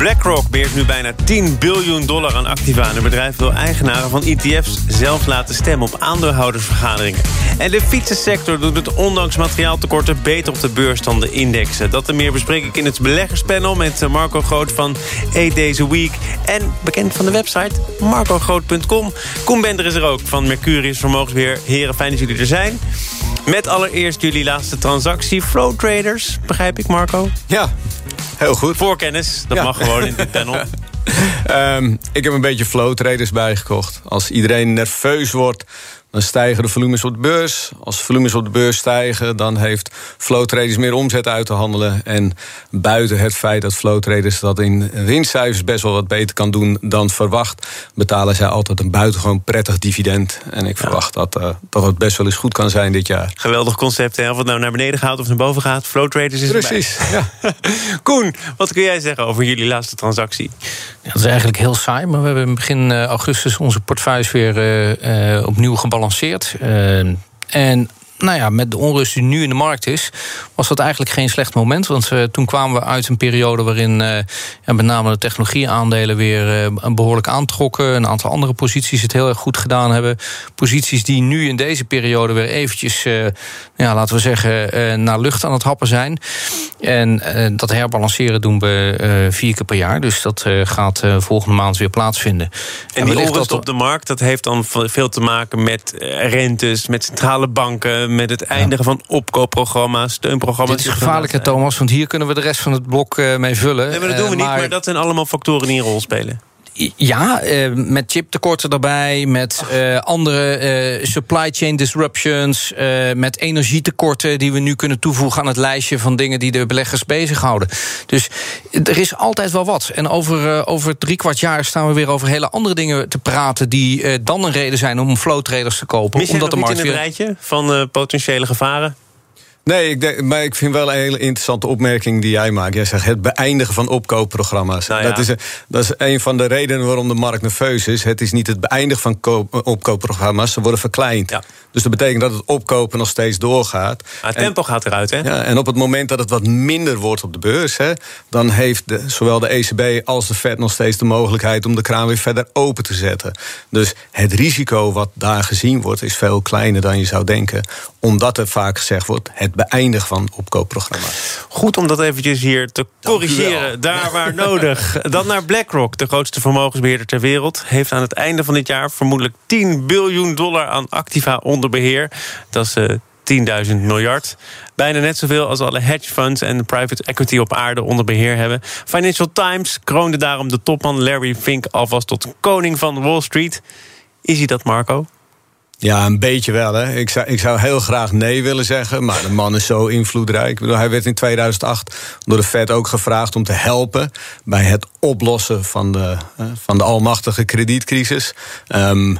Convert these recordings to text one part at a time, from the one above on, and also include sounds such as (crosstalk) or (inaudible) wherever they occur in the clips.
BlackRock beheert nu bijna 10 biljoen dollar aan activa... en het bedrijf wil eigenaren van ETF's zelf laten stemmen... op aandeelhoudersvergaderingen. En de fietsensector doet het ondanks materiaaltekorten... beter op de beurs dan de indexen. Dat en meer bespreek ik in het beleggerspanel... met Marco Groot van 8 Days a Week... en bekend van de website marcogroot.com. Koen Bender is er ook van Mercurius Vermogensbeheer. Heren, fijn dat jullie er zijn. Met allereerst jullie laatste transactie. Flow Traders, begrijp ik, Marco? Ja, heel goed. Voorkennis, dat mag gewoon in dit panel. um, (laughs) ik heb een beetje flow traders bijgekocht. Als iedereen nerveus wordt dan stijgen de volumes op de beurs. Als volumes op de beurs stijgen, dan heeft flow traders meer omzet uit te handelen. En buiten het feit dat flow traders dat in winstcijfers best wel wat beter kan doen dan verwacht, betalen zij altijd een buitengewoon prettig dividend. En ik verwacht dat, uh, dat het best wel eens goed kan zijn dit jaar. Geweldig concept, hè? of het nou naar beneden gaat of naar boven gaat. Flow traders is Precies, ja. (laughs) Koen, wat kun jij zeggen over jullie laatste transactie? Ja, dat is eigenlijk heel saai, maar we hebben begin augustus onze portefeuilles weer uh, opnieuw gebalanceerd. En nou ja, met de onrust die nu in de markt is, was dat eigenlijk geen slecht moment. Want uh, toen kwamen we uit een periode waarin uh, ja, met name de technologieaandelen weer uh, behoorlijk aantrokken. Een aantal andere posities het heel erg goed gedaan hebben. Posities die nu in deze periode weer eventjes, ja, laten we zeggen, naar lucht aan het happen zijn. En dat herbalanceren doen we vier keer per jaar. Dus dat gaat volgende maand weer plaatsvinden. En, en die onrust dat... op de markt, dat heeft dan veel te maken met rentes, met centrale banken met het eindigen van opkoopprogramma's, steunprogramma's. Dit is gevaarlijk, Thomas, want hier kunnen we de rest van het blok mee vullen. Nee, maar dat doen we niet, maar dat zijn allemaal factoren die een rol spelen. Ja, uh, met chiptekorten erbij, met uh, andere uh, supply chain disruptions, met energietekorten die we nu kunnen toevoegen aan het lijstje van dingen die de beleggers bezighouden. Dus er is altijd wel wat. En over, over drie kwart jaar staan we weer over hele andere dingen te praten die dan een reden zijn om flow traders te kopen. Mis omdat de markt in het weer... rijtje van potentiële gevaren? Nee, ik denk, maar ik vind wel een hele interessante opmerking die jij maakt. Jij zegt het beëindigen van opkoopprogramma's. Nou ja. dat, is een, dat is een van de redenen waarom de markt nerveus is. Het is niet het beëindigen van koop, opkoopprogramma's, ze worden verkleind. Ja. Dus dat betekent dat het opkopen nog steeds doorgaat. Maar het tempo gaat eruit, hè? Ja, en op het moment dat het wat minder wordt op de beurs... Hè, dan heeft de, zowel de ECB als de Fed nog steeds de mogelijkheid... om de kraan weer verder open te zetten. Dus het risico wat daar gezien wordt... is veel kleiner dan je zou denken. Omdat er vaak gezegd wordt... het beëindigen van opkoopprogramma's. Goed om dat eventjes hier te corrigeren, daar waar nodig. (laughs) Dan naar BlackRock, de grootste vermogensbeheerder ter wereld... heeft aan het einde van dit jaar vermoedelijk 10 biljoen dollar aan activa onder beheer. Dat is uh, 10.000 miljard. Bijna net zoveel als alle hedge funds en private equity op aarde onder beheer hebben. Financial Times kroonde daarom de topman Larry Fink alvast tot koning van Wall Street. Is hij dat, Marco? Ja, een beetje wel. Hè. Ik, zou, ik zou heel graag nee willen zeggen, maar de man is zo invloedrijk. Ik bedoel, hij werd in 2008 door de Fed ook gevraagd om te helpen bij het oplossen van de, van de almachtige kredietcrisis. Um,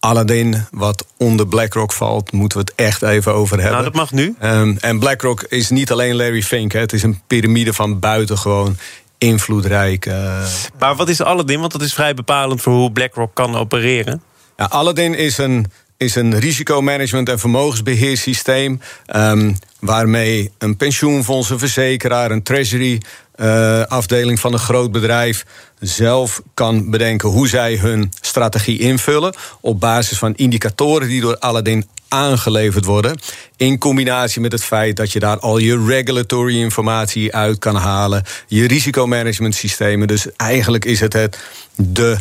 Aladdin, wat onder BlackRock valt, moeten we het echt even over hebben. Nou, dat mag nu. Um, en BlackRock is niet alleen Larry Fink, hè. het is een piramide van buitengewoon invloedrijk. Uh... Maar wat is Aladdin? Want dat is vrij bepalend voor hoe BlackRock kan opereren. Ja, Aladdin is een is een risicomanagement- en vermogensbeheersysteem. Um, waarmee een pensioenfonds, een verzekeraar, een treasury. Uh, afdeling van een groot bedrijf zelf kan bedenken hoe zij hun strategie invullen. op basis van indicatoren die door Aladdin aangeleverd worden. In combinatie met het feit dat je daar al je regulatory informatie uit kan halen. Je risicomanagement systemen. Dus eigenlijk is het, het de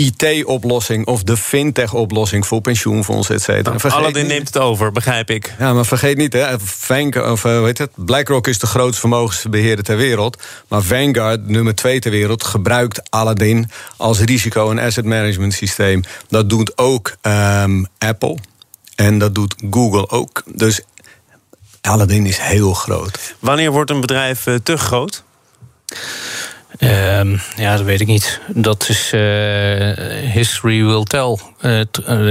IT-oplossing of de fintech-oplossing voor pensioenfondsen, et cetera. Nou, Aladdin neemt het over, begrijp ik. Ja, maar vergeet niet, hè, of, uh, weet het, BlackRock is de grootste vermogensbeheerder ter wereld. Maar Vanguard, nummer twee ter wereld, gebruikt Aladdin als risico- en asset management systeem. Dat doet ook um, Apple en dat doet Google ook. Dus Aladdin is heel groot. Wanneer wordt een bedrijf uh, te groot? Ehm, ja, dat weet ik niet. Dat is uh, history will tell. Uh,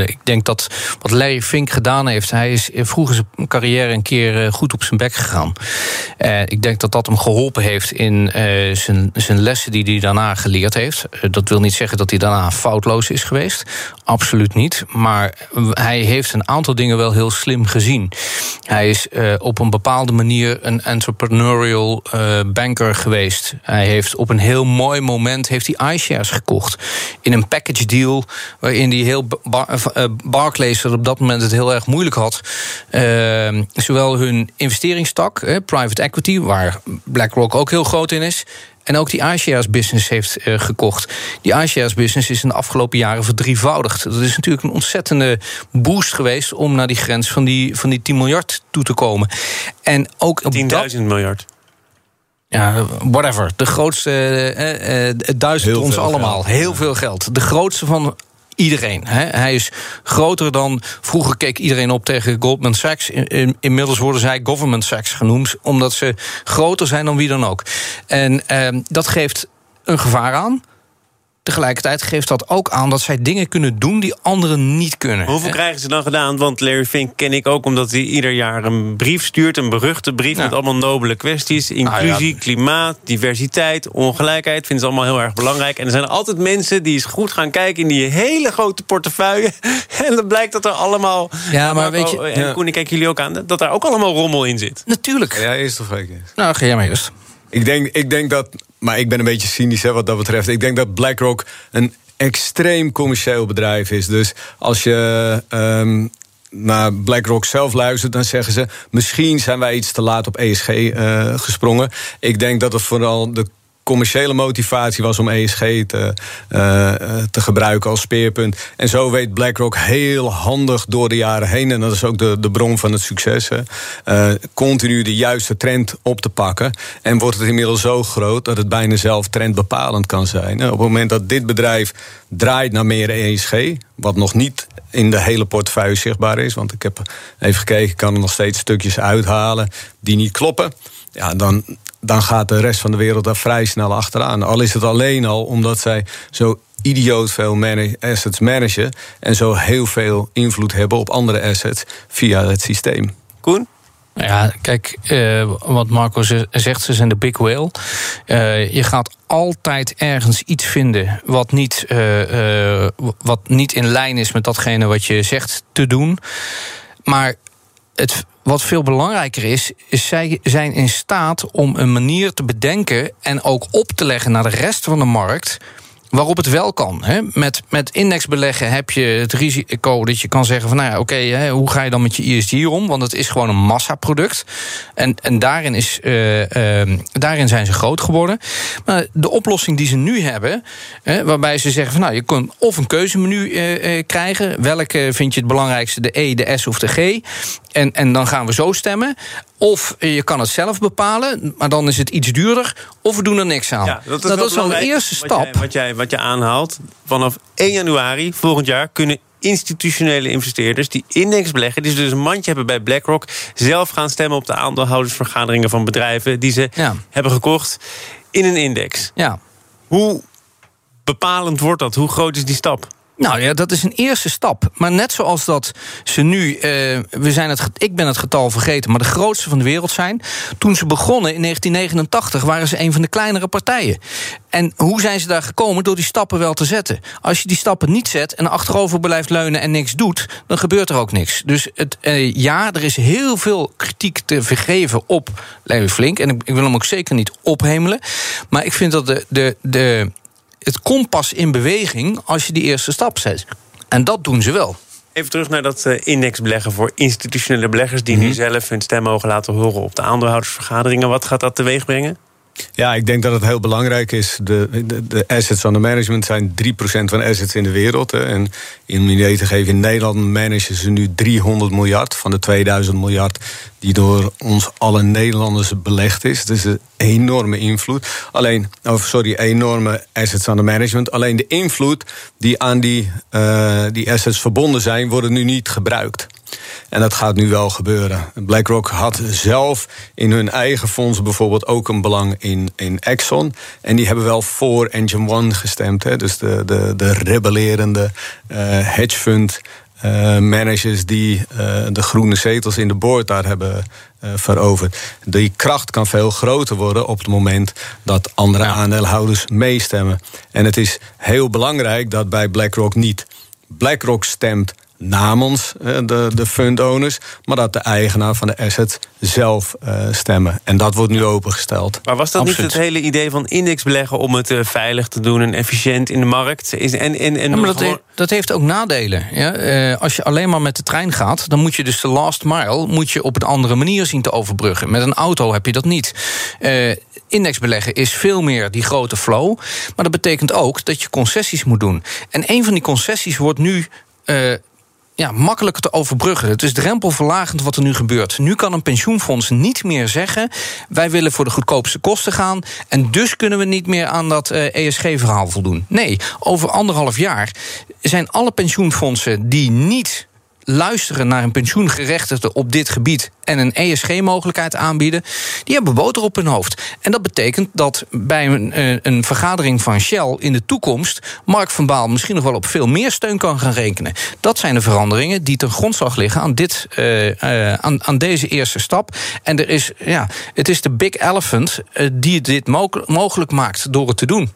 ik denk dat wat Larry Fink gedaan heeft... hij is vroeger zijn carrière een keer goed op zijn bek gegaan. ik denk dat dat hem geholpen heeft in zijn, zijn lessen die hij daarna geleerd heeft. dat wil niet zeggen dat hij daarna foutloos is geweest. Absoluut niet. Maar hij heeft een aantal dingen wel heel slim gezien. Hij is op een bepaalde manier een entrepreneurial banker geweest. Hij heeft op een heel mooi moment heeft hij iShares gekocht. In een package deal waarin hij heel bar, uh, Barclays dat op dat moment het heel erg moeilijk had. Uh, zowel hun investeringstak, uh, private equity, waar BlackRock ook heel groot in is. En ook die iShares business heeft uh, gekocht. Die iShares business is in de afgelopen jaren verdrievoudigd. Dat is natuurlijk een ontzettende boost geweest om naar die grens van die, van die 10 miljard toe te komen. En ook 10.000 miljard. Ja, whatever. De grootste, eh, eh, duizend ons allemaal. Heel veel geld. De grootste van iedereen. Hij is groter dan. Vroeger keek iedereen op tegen Goldman Sachs. inmiddels worden zij Government Sachs genoemd, omdat ze groter zijn dan wie dan ook. En ehm, dat geeft een gevaar aan. Tegelijkertijd geeft dat ook aan dat zij dingen kunnen doen die anderen niet kunnen. Hoeveel krijgen ze dan gedaan? Want Larry Fink ken ik ook omdat hij ieder jaar een brief stuurt, een beruchte brief met allemaal nobele kwesties. Nou Inclusie, klimaat, diversiteit, ongelijkheid. Vinden ze allemaal heel erg belangrijk. En er zijn altijd mensen die eens goed gaan kijken in die hele grote portefeuille. (laughs) En dan blijkt dat er allemaal. Ja, maar weet je. En Koen, ik kijk jullie ook aan. Dat daar ook allemaal rommel in zit. Natuurlijk. Ja, eerst of ik. Nou, ga jij maar eerst. Ik denk, ik denk dat maar ik ben een beetje cynisch hè, wat dat betreft. Ik denk dat BlackRock een extreem commercieel bedrijf is. Dus als je um, naar BlackRock zelf luistert, dan zeggen ze: misschien zijn wij iets te laat op ESG eh, gesprongen. Ik denk dat het vooral de commerciële motivatie was om ESG te, uh, te gebruiken als speerpunt. En zo weet BlackRock heel handig door de jaren heen, en dat is ook de, de bron van het succes, uh, continu de juiste trend op te pakken. En wordt het inmiddels zo groot dat het bijna zelf trendbepalend kan zijn. Op het moment dat dit bedrijf draait naar meer ESG, wat nog niet in de hele portefeuille zichtbaar is, want ik heb even gekeken, ik kan er nog steeds stukjes uithalen die niet kloppen. Ja, dan, dan gaat de rest van de wereld daar vrij snel achteraan. Al is het alleen al omdat zij zo idioot veel assets managen en zo heel veel invloed hebben op andere assets via het systeem. Koen? Ja, kijk, uh, wat Marco zegt, ze zijn de big whale. Uh, je gaat altijd ergens iets vinden wat niet, uh, wat niet in lijn is met datgene wat je zegt te doen. Maar het, wat veel belangrijker is, is zij zijn in staat om een manier te bedenken en ook op te leggen naar de rest van de markt waarop het wel kan. Hè. Met, met indexbeleggen heb je het risico dat je kan zeggen van nou ja, oké, hoe ga je dan met je ISG om? Want het is gewoon een massaproduct. En, en daarin, is, uh, uh, daarin zijn ze groot geworden. Maar de oplossing die ze nu hebben, hè, waarbij ze zeggen van nou, je kunt of een keuzemenu uh, krijgen. Welke vind je het belangrijkste, de E, de S of de G? En, en dan gaan we zo stemmen. Of je kan het zelf bepalen, maar dan is het iets duurder. Of we doen er niks aan. Ja, dat is, dat is wel de eerste stap. Wat jij, wat, jij, wat je aanhaalt, vanaf 1 januari volgend jaar kunnen institutionele investeerders die index beleggen, die dus een mandje hebben bij BlackRock, zelf gaan stemmen op de aandeelhoudersvergaderingen van bedrijven die ze hebben gekocht in een index. Ja. Hoe bepalend wordt dat? Hoe groot is die stap? Nou ja, dat is een eerste stap. Maar net zoals dat ze nu, uh, we zijn het, ik ben het getal vergeten, maar de grootste van de wereld zijn. Toen ze begonnen in 1989 waren ze een van de kleinere partijen. En hoe zijn ze daar gekomen? Door die stappen wel te zetten. Als je die stappen niet zet en achterover blijft leunen en niks doet, dan gebeurt er ook niks. Dus het, uh, ja, er is heel veel kritiek te vergeven op Larry Flink. En ik, ik wil hem ook zeker niet ophemelen. Maar ik vind dat de, de, de het kompas in beweging als je die eerste stap zet. En dat doen ze wel. Even terug naar dat uh, indexbeleggen voor institutionele beleggers... die nu mhm. zelf hun stem mogen laten horen op de aandeelhoudersvergaderingen. Wat gaat dat teweeg brengen? Ja, ik denk dat het heel belangrijk is. De, de, de assets under management zijn 3% van assets in de wereld. Hè. En in een idee te geven, in Nederland managen ze nu 300 miljard van de 2000 miljard die door ons alle Nederlanders belegd is. Dus een enorme invloed. Alleen, oh, sorry, enorme assets under management. Alleen de invloed die aan die, uh, die assets verbonden zijn, worden nu niet gebruikt. En dat gaat nu wel gebeuren. BlackRock had zelf in hun eigen fonds bijvoorbeeld ook een belang in, in Exxon. En die hebben wel voor Engine One gestemd. Hè? Dus de, de, de rebellerende uh, hedge fund uh, managers die uh, de groene zetels in de boord daar hebben uh, veroverd. Die kracht kan veel groter worden op het moment dat andere aandeelhouders meestemmen. En het is heel belangrijk dat bij BlackRock niet BlackRock stemt namens de, de fund owners, maar dat de eigenaar van de asset zelf uh, stemmen. En dat wordt nu opengesteld. Maar was dat Absoluut. niet het hele idee van indexbeleggen om het uh, veilig te doen en efficiënt in de markt? Is, en, en, en ja, maar dat, heeft, dat heeft ook nadelen. Ja? Uh, als je alleen maar met de trein gaat, dan moet je dus de last mile moet je op een andere manier zien te overbruggen. Met een auto heb je dat niet. indexbeleggen is veel meer die grote flow. Maar dat betekent ook dat je concessies moet doen. En een van die concessies wordt nu ja, makkelijker te overbruggen. Het is drempelverlagend wat er nu gebeurt. Nu kan een pensioenfonds niet meer zeggen... wij willen voor de goedkoopste kosten gaan... en dus kunnen we niet meer aan dat uh, eh, ESG-verhaal voldoen. Nee, over anderhalf jaar zijn alle pensioenfondsen die niet luisteren naar een pensioengerechtigde op dit gebied en een ESG-mogelijkheid aanbieden, die hebben boter op hun hoofd. En dat betekent dat bij een, eh, een, vergadering van Shell in de toekomst Mark van Baal misschien nog wel op veel meer steun kan gaan rekenen. Dat zijn de veranderingen die ten grondslag liggen aan, dit, uh, uh, aan, aan deze eerste stap. En er is, ja, het is de big elephant die dit mogelijk maakt door het te doen.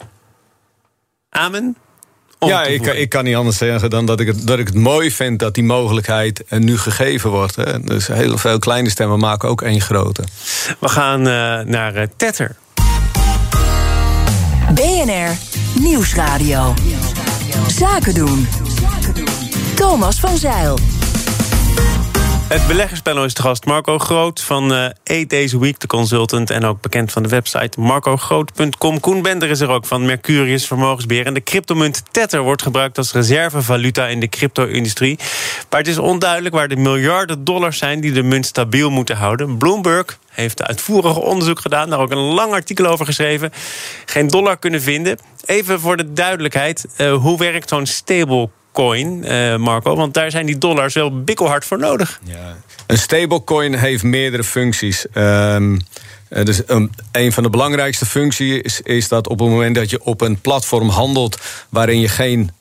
Amen ja, ik, ik, kan niet anders zeggen dan dat ik, het, dat ik het mooi vind dat die mogelijkheid nu gegeven wordt. Hè. Dus heel veel kleine stemmen maken ook één grote. We gaan uh, naar uh, Tetter. BNR Nieuwsradio. Zaken doen. Thomas van Zeil. Het beleggerspanel is te gast Marco Groot van uh, Eight Days Week, de consultant... en ook bekend van de website marcogroot.com. Koen Bender is er ook van Mercurius Vermogensbeheer. En de cryptomunt Tether wordt gebruikt als reservevaluta in de crypto-industrie. Maar het is onduidelijk waar de miljarden dollars zijn... die de munt stabiel moeten houden. Bloomberg heeft uitvoerig onderzoek gedaan, daar ook een lang artikel over geschreven. Geen dollar kunnen vinden. Even voor de duidelijkheid, uh, hoe werkt zo'n stable coin, uh, Marco? Want daar zijn die dollars wel bikkelhard voor nodig. Ja. Een stablecoin heeft meerdere functies. Um, dus um, een van de belangrijkste functies is, is dat op het moment dat je op een platform handelt waarin je geen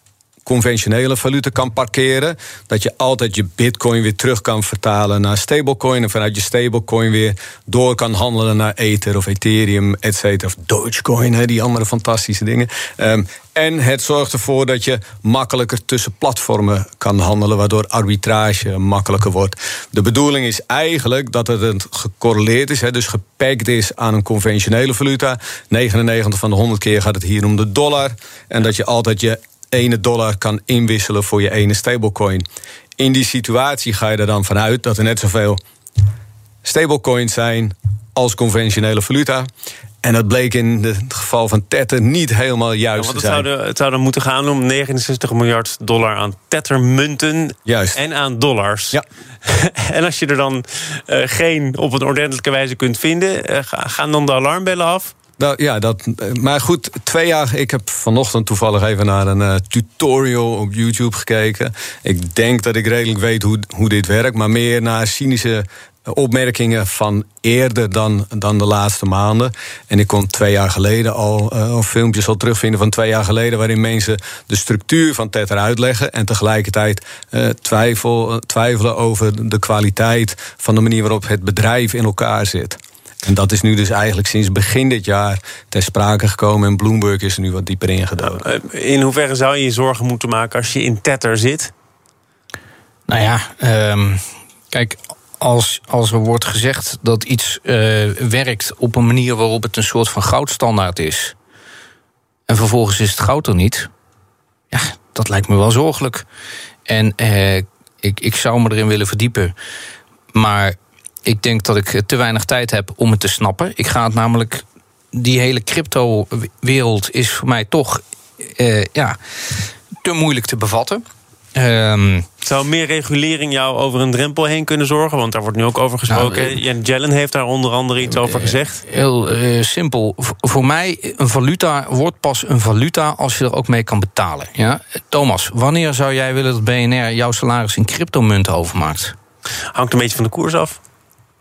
conventionele valuta kan parkeren. Dat je altijd je bitcoin weer terug kan vertalen naar stablecoin. En vanuit je stablecoin weer door kan handelen naar Ether of Ethereum, et cetera. Of Dogecoin, die andere fantastische dingen. Um, en het zorgt ervoor dat je makkelijker tussen platformen kan handelen, waardoor arbitrage makkelijker wordt. De bedoeling is eigenlijk dat het gecorreleerd is, dus gepakt is aan een conventionele valuta. 99 van de 100 keer gaat het hier om de dollar. En dat je altijd je ene dollar kan inwisselen voor je ene stablecoin. In die situatie ga je er dan vanuit dat er net zoveel stablecoins zijn als conventionele valuta. En dat bleek in het geval van Tether niet helemaal juist ja, te zijn. Het zou, het zou dan moeten gaan om 69 miljard dollar aan Tether-munten en aan dollars. Ja. (laughs) en als je er dan uh, geen op een ordentelijke wijze kunt vinden... Uh, gaan dan de alarmbellen af? Nou, ja, dat, maar goed, twee jaar. Ik heb vanochtend toevallig even naar een uh, tutorial op YouTube gekeken. Ik denk dat ik redelijk weet hoe, hoe dit werkt, maar meer naar cynische opmerkingen van eerder dan, dan de laatste maanden. En ik kon twee jaar geleden al, uh, filmpjes al terugvinden van twee jaar geleden... waarin mensen de structuur van Tether uitleggen... en tegelijkertijd uh, twijfel, twijfelen over de kwaliteit van de manier waarop het bedrijf in elkaar zit. En dat is nu dus eigenlijk sinds begin dit jaar ter sprake gekomen. En Bloomberg is er nu wat dieper ingedoken. Nou, in hoeverre zou je je zorgen moeten maken als je in Tether zit? Nou ja, um, kijk, als, als er wordt gezegd dat iets uh, werkt op een manier waarop het een soort van goudstandaard is. En vervolgens is het goud er niet. Ja, dat lijkt me wel zorgelijk. En uh, ik, ik zou me erin willen verdiepen. Maar ik denk dat ik te weinig tijd heb om het te snappen. Ik ga het namelijk. Die hele crypto-wereld is voor mij toch uh, ja, te moeilijk te bevatten. Um, Zou meer regulering jou over een drempel heen kunnen zorgen? Want daar wordt nu ook over gesproken. Nou, Jan Jellen heeft daar onder andere iets over gezegd. Heel uh, simpel. voor mij, een valuta wordt pas een valuta als je er ook mee kan betalen. Ja? Thomas, wanneer zou jij willen dat BNR jouw salaris in cryptomunten overmaakt? Hangt een beetje van de koers af.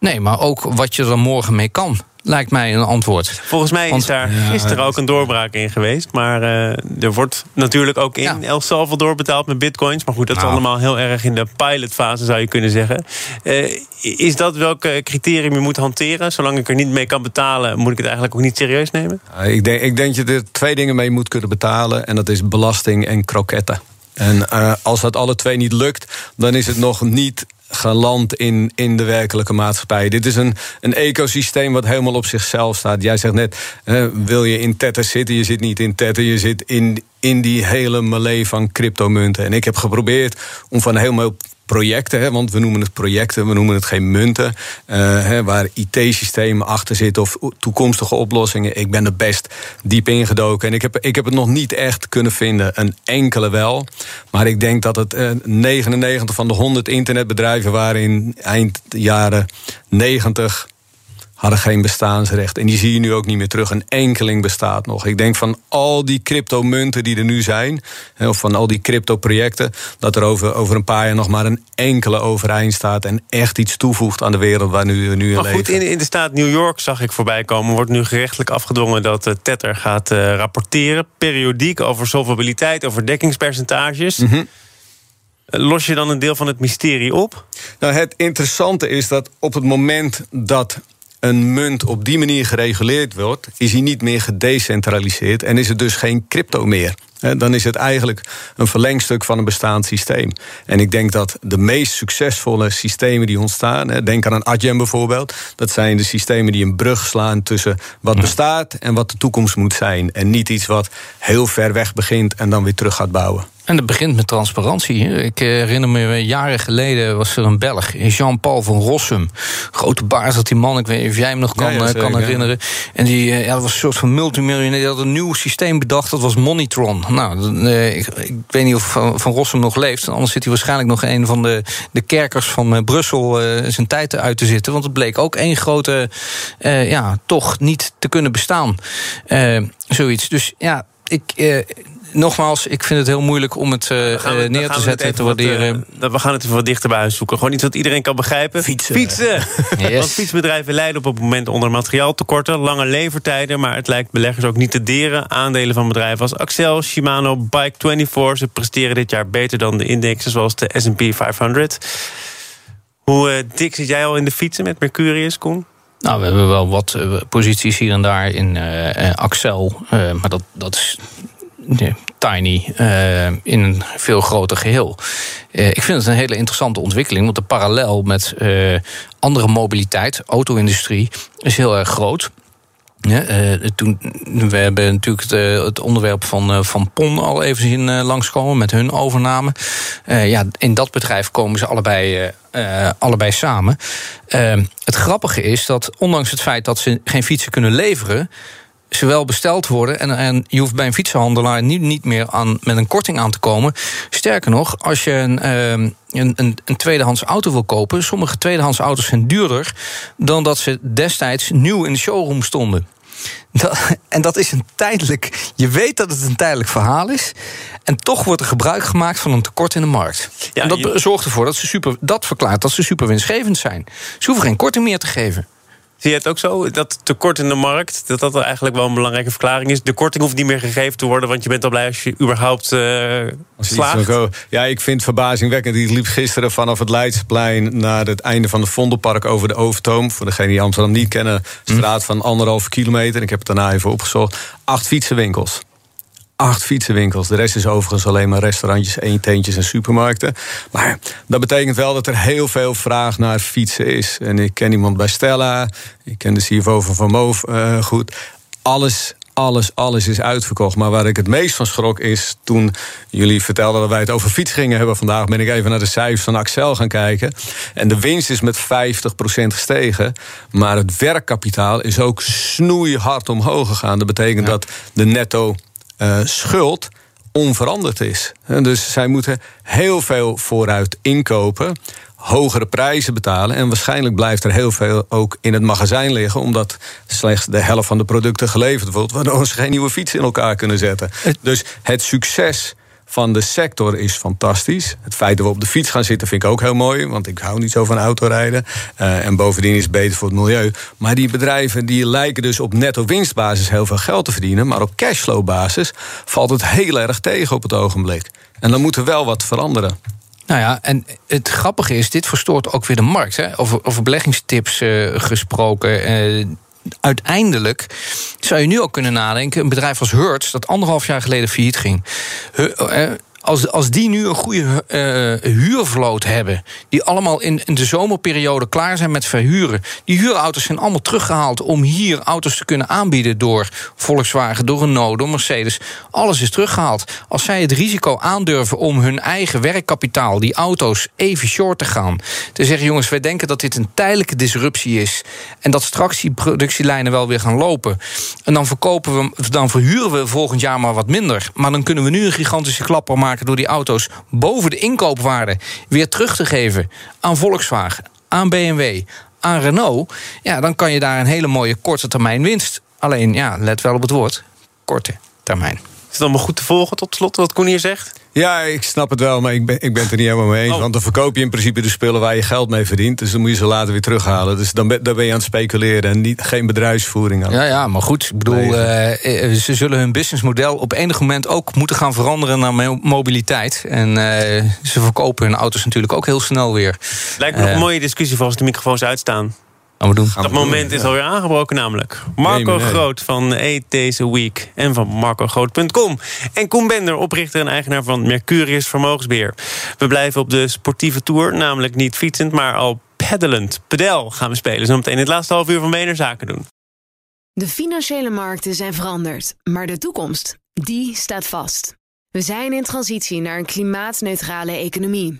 Nee, maar ook wat je er morgen mee kan lijkt mij een antwoord. Volgens mij is daar gisteren ook een doorbraak in geweest. Maar uh, er wordt natuurlijk ook in ja. El Salvador betaald met bitcoins. Maar goed, dat is nou. allemaal heel erg in de pilotfase, zou je kunnen zeggen. Uh, is dat welke criterium je moet hanteren? Zolang ik er niet mee kan betalen, moet ik het eigenlijk ook niet serieus nemen? ik, denk, ik denk dat je er twee dingen mee moet kunnen betalen. En dat is belasting en kroketten. En uh, als dat alle twee niet lukt, dan is het nog niet geland in, in de werkelijke maatschappij. Dit is een, een ecosysteem wat helemaal op zichzelf staat. Jij zegt net, wil je in Tether zitten? Je zit niet in Tether, je zit in, in die hele melee van cryptomunten. En ik heb geprobeerd om van helemaal projecten, hè, want we noemen het projecten, we noemen het geen munten, uh, hè, waar IT-systemen achter zitten of toekomstige oplossingen. Ik ben er best diep ingedoken en ik heb, ik heb het nog niet echt kunnen vinden. Een enkele wel, maar ik denk dat het uh, 99 van de 100 internetbedrijven waren in eind jaren 90 hadden geen bestaansrecht. En die zie je nu ook niet meer terug. Een enkeling bestaat nog. Ik denk van al die cryptomunten die er nu zijn, of van al die crypto-projecten, dat er over, over een paar jaar nog maar een enkele overeind staat en echt iets toevoegt aan de wereld waar nu, nu in maar goed, in, in, de staat New York zag ik voorbij komen, wordt nu gerechtelijk afgedwongen dat uh, Tether gaat uh, rapporteren, periodiek over solvabiliteit, over dekkingspercentages. Mm -hmm. Los je dan een deel van het mysterie op? Nou, het interessante is dat op het moment dat een munt op die manier gereguleerd wordt, is hij niet meer gedecentraliseerd en is het dus geen crypto meer. Dan is het eigenlijk een verlengstuk van een bestaand systeem. En ik denk dat de meest succesvolle systemen die ontstaan, denk aan een Adyen bijvoorbeeld, dat zijn de systemen die een brug slaan tussen wat bestaat en wat de toekomst moet zijn. En niet iets wat heel ver weg begint en dan weer terug gaat bouwen. En dat begint met transparantie. Ik herinner me, jaren geleden was er een Belg, Jean-Paul van Rossum. Grote baas dat die man, ik weet niet of jij hem nog kan, ja, ja, kan herinneren. En die ja, dat was een soort van multimiljonair. Die had een nieuw systeem bedacht, dat was Monitron. Nou, ik, ik weet niet of Van, Rossum nog leeft. Anders zit hij waarschijnlijk nog een van de, de kerkers van Brussel uh, zijn tijd uit te zitten. Want het bleek ook één grote, uh, ja, toch niet te kunnen bestaan. Uh, zoiets. Dus ja, ik, nogmaals, ik vind het heel moeilijk om het uh, we, neer te zetten en te waarderen. Wat, uh, we gaan het even wat dichterbij uitzoeken. Gewoon iets wat iedereen kan begrijpen. Fietsen. Fietsen. (laughs) Yes. Want fietsbedrijven lijden op het moment onder materiaaltekorten, lange levertijden. Maar het lijkt beleggers ook niet te deren. Aandelen van bedrijven als Axel, Shimano, Bike24. Ze presteren dit jaar beter dan de indexen zoals de SP 500. Hoe uh, dik zit jij al in de fietsen met Mercurius, Koen? Nou, we hebben wel wat posities hier en daar in Axel. maar dat, dat is Tiny uh, in een veel groter geheel. Uh, ik vind het een hele interessante ontwikkeling, want de parallel met uh, andere mobiliteit, auto-industrie, is heel erg groot. Toen, we hebben natuurlijk het, onderwerp van, van PON al even zien langskomen met hun overname. ja, in dat bedrijf komen ze allebei, allebei samen. het grappige is dat ondanks het feit dat ze geen fietsen kunnen leveren ze wel besteld worden. En, en je hoeft bij een fietsenhandelaar niet, niet meer aan, met een korting aan te komen. Sterker nog, als je een, een, een, een tweedehands auto wil kopen... sommige tweedehands auto's zijn duurder... dan dat ze destijds nieuw in de showroom stonden. Dat, (laughs) en dat is een tijdelijk. Je weet dat het een tijdelijk verhaal is. En toch wordt er gebruik gemaakt van een tekort in de markt. Ja, en dat je... zorgt ervoor dat ze super. Dat verklaart dat ze super winstgevend zijn. Ze hoeven geen korting meer te geven. Zie je het ook zo? Dat tekort in de markt, dat dat eigenlijk wel een belangrijke verklaring is. De korting hoeft niet meer gegeven te worden, want je bent al blij als je überhaupt uh, slaagt. Ja, ik vind het verbazingwekkend. Ik liep gisteren vanaf het Leidseplein naar het einde van het Vondelpark over de Overtoom. Voor degenen die Amsterdam niet kennen, straat van anderhalve kilometer. Ik heb het daarna even opgezocht. Acht fietsenwinkels acht fietsenwinkels. De rest is overigens alleen maar restaurantjes, eententjes en supermarkten. Maar dat betekent wel dat er heel veel vraag naar fietsen is. En ik ken iemand bij Stella. Ik ken de CFO van Van Moof uh, goed. Alles alles, alles is uitverkocht. Maar waar ik het meest van schrok is toen jullie vertelden dat wij het over fiets gingen hebben vandaag, ben ik even naar de cijfers van Axel gaan kijken. En de winst is met 50% gestegen. Maar het werkkapitaal is ook snoeihard omhoog gegaan. Dat betekent ja. dat de netto uh, schuld onveranderd is. Dus zij moeten heel veel vooruit inkopen, hogere prijzen betalen. En waarschijnlijk blijft er heel veel ook in het magazijn liggen, omdat slechts de helft van de producten geleverd wordt, waardoor ze geen nieuwe fiets in elkaar kunnen zetten. Dus het succes van de sector is fantastisch. Het feit dat we op de fiets gaan zitten vind ik ook heel mooi. Want ik hou niet zo van autorijden. Uh, en bovendien is het beter voor het milieu. Maar die bedrijven die lijken dus op netto winstbasis heel veel geld te verdienen. Maar op cashflow-basis valt het heel erg tegen op het ogenblik. En dan moet er wel wat veranderen. Nou ja, en het grappige is, dit verstoort ook weer de markt. Hè? Over, over beleggingstips uh, gesproken. Uh, uiteindelijk zou je nu ook kunnen nadenken... een bedrijf als Hertz, dat anderhalf jaar geleden failliet ging... Als, als die nu een goede uh, huurvloot hebben, die allemaal in, in de zomerperiode klaar zijn met verhuren. Die huurauto's zijn allemaal teruggehaald om hier auto's te kunnen aanbieden door Volkswagen, door Renault, door Mercedes. Alles is teruggehaald. Als zij het risico aandurven om hun eigen werkkapitaal, die auto's, even short te gaan. Te zeggen, jongens, wij denken dat dit een tijdelijke disruptie is. En dat straks die productielijnen wel weer gaan lopen. En dan verkopen we, dan verhuren we volgend jaar maar wat minder. Maar dan kunnen we nu een gigantische klapper maken door die auto's boven de inkoopwaarde weer terug te geven aan Volkswagen, aan BMW, aan Renault, ja, dan kan je daar een hele mooie korte termijn winst. Alleen, ja, let wel op het woord, korte termijn. Is het allemaal goed te volgen tot slot, wat Koen hier zegt? Ja, ik snap het wel, maar ik ben, ik ben het er niet helemaal mee eens. Oh. Want dan verkoop je in principe de spullen waar je geld mee verdient. Dus dan moet je ze later weer terughalen. Dus dan ben, dan ben je aan het speculeren en niet, geen bedrijfsvoering aan. Ja, ja, maar goed. Ik bedoel, uh, ze zullen hun businessmodel op enig moment ook moeten gaan veranderen naar mobiliteit. En uh, ze verkopen hun auto's natuurlijk ook heel snel weer. Lijkt me nog een mooie discussie voor als de microfoons uitstaan. Gaan we doen. Dat moment is alweer aangebroken namelijk. Marco Groot van Eat Deze Week en van marcogroot.com. En Koen Bender, oprichter en eigenaar van Mercurius Vermogensbeheer. We blijven op de sportieve tour, namelijk niet fietsend, maar al peddelend. Pedel gaan we spelen. Zo meteen het laatste half uur van BNR Zaken doen. De financiële markten zijn veranderd, maar de toekomst, die staat vast. We zijn in transitie naar een klimaatneutrale economie.